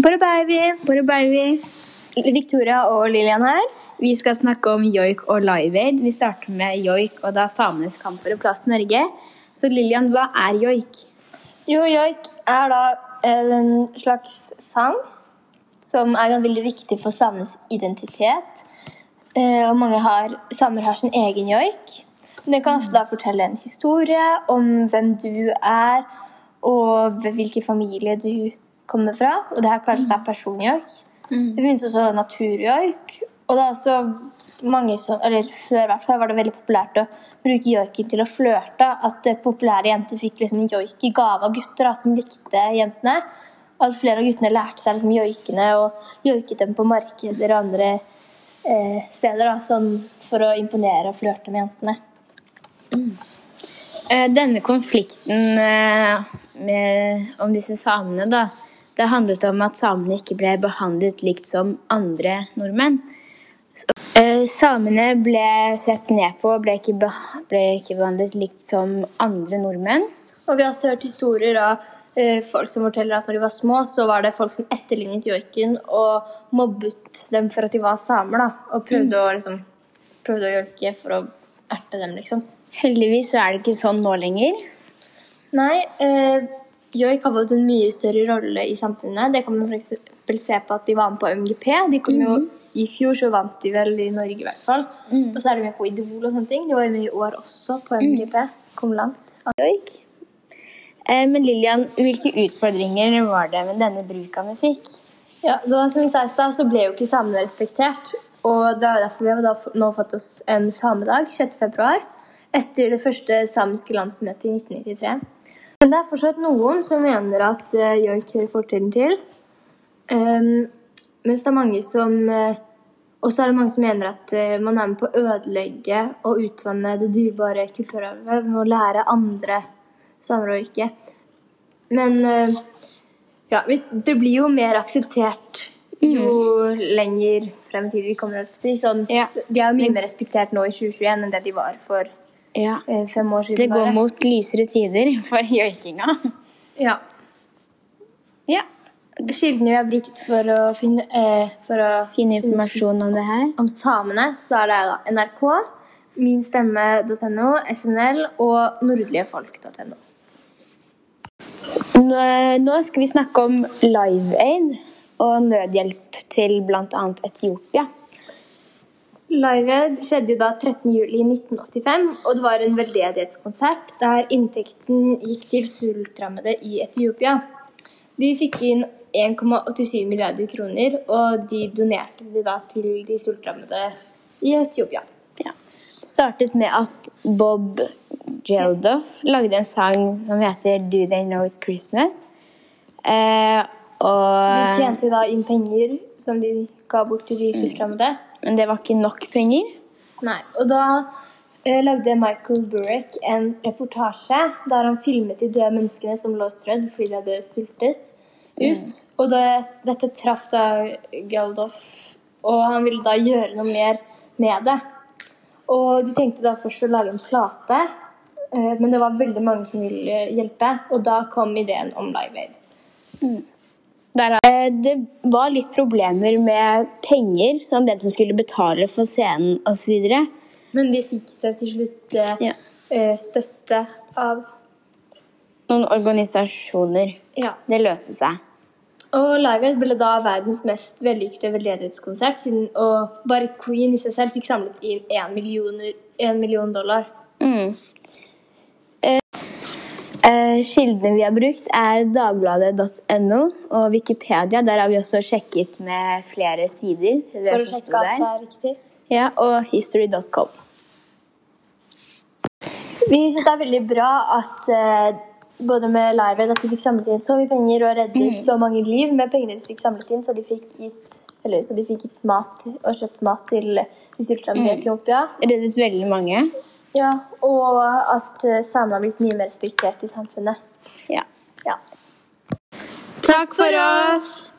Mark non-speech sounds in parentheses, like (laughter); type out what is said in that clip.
Bare baby. Bare baby. Victoria og Lillian her. Vi skal snakke om joik og Live Aid. Vi starter med joik, og da samenes kamp for plass i Norge. Så Lillian, hva er joik? Jo, joik er da en slags sang som er veldig viktig for samenes identitet. Eh, Og mange har, samer har sin egen joik. Den kan ofte da fortelle en historie om hvem du er, og hvilken familie du kommer fra. Og det her kalles da personjoik. Det finnes også naturjoik. Og det er også mange som, eller Før hvert fall var det veldig populært å bruke joiken til å flørte. At eh, populære jenter fikk liksom joik i gave av gutter da, som likte jentene. Og at flere av guttene lærte seg liksom joikene og joiket dem på markeder og andre eh, steder. Da, sånn for å imponere og flørte med jentene. Mm. Denne konflikten eh, med, om disse samene, da, det handlet om at samene ikke ble behandlet likt som andre nordmenn. Eh, Samene ble sett ned på og ble ikke, ble ikke behandlet likt som andre nordmenn. Og vi har også hørt historier av eh, folk som forteller at når de var små, så var det folk som etterlignet joiken og mobbet dem for at de var samer. da, Og prøvde, å, liksom, prøvde å joike for å erte dem, liksom. Heldigvis så er det ikke sånn nå lenger. Nei, eh, joik har fått en mye større rolle i samfunnet. Det kan man f.eks. se på at de var med på MGP. De kom jo I fjor så vant de vel i Norge, i hvert fall. Og så er de med på Idol og sånne ting. De var jo med i år også på MGP. Kom langt. Joik. Eh, Men Lillian, hvilke utfordringer var det med denne bruk av musikk? Ja, da, som vi sa i stad, så ble jo ikke samene respektert. Og det er derfor vi har da nå fått oss en samedag 6. februar. Etter det første samiske landsmøtet i 1993. Men det er fortsatt noen som mener at uh, joik hører fortiden til. Um, mens det er mange som uh, Og så er det mange som mener at uh, man er med på å ødelegge og utvanne det dyrebare kulturarvet ved å lære andre samer å joike. Men ja, det blir jo mer akseptert jo lenger frem i tid vi kommer. Opp, Si. Sånn, Ja. De er jo mye mer respektert nå i 2021 enn det de var for Ja. eh, fem år siden. Det går mot lysere tider (laughs) for joikinga. Ja. Ja. Kildene vi har brukt for å finne, eh, for å finne informasjon om det her. om samene, så er det da NRK, minstemme.no, SNL og nordligefolk.no. Nå nå skal vi snakke om Live Aid og nødhjelp til bl.a. Etiopia. Live Aid skjedde da 13.07.1985, og det var en veldedighetskonsert der inntekten gikk til sultrammede i Etiopia. De fikk inn 1,87 milliarder kroner, og de donerte det da til de sultrammede i Etiopia. Ja. Det startet med at Bob Geldof lagde en sang som heter Do They Know It's Christmas. Eh, De tjente da inn penger som de ga bort til de sultrammede. Men det var ikke nok penger. Nei, og da eh, lagde Michael Burek en reportasje der han filmet de døde menneskene som lå strødd fordi de hadde sultet ut. Og det, dette traff da Geldof, og han ville da gjøre noe mer med det. Og de tenkte da først å lage en plate, eh, men det var veldig mange som ville hjelpe. Og da kom ideen om Live Aid. Eh, det var litt problemer med penger, som hvem som skulle betale for scenen osv. Men de fikk det til slutt eh, Ja. eh, støtte av Noen organisasjoner. Ja. Det løste seg. Og Live Aid ble da verdens mest vellykkede veldedighetskonsert, siden, og bare Queen i seg selv fikk samlet inn én million, million dollar. Mm. Eh, kildene vi har brukt, er dagbladet.no og Wikipedia. Der har vi også sjekket med flere sider. For å sjekke at det er riktig. Ja, og history.com. Vi syns det er veldig bra at eh, både med Live at de fikk samlet inn så mye penger og reddet så mange liv med pengene de fikk samlet inn, så de fikk gitt, eller, så de fikk gitt mat og kjøpt mat til de sultrammede i Etiopia. Reddet veldig mange. Ja, og at samer har blitt mye mer respektert i samfunnet. Ja. Ja. Takk for oss!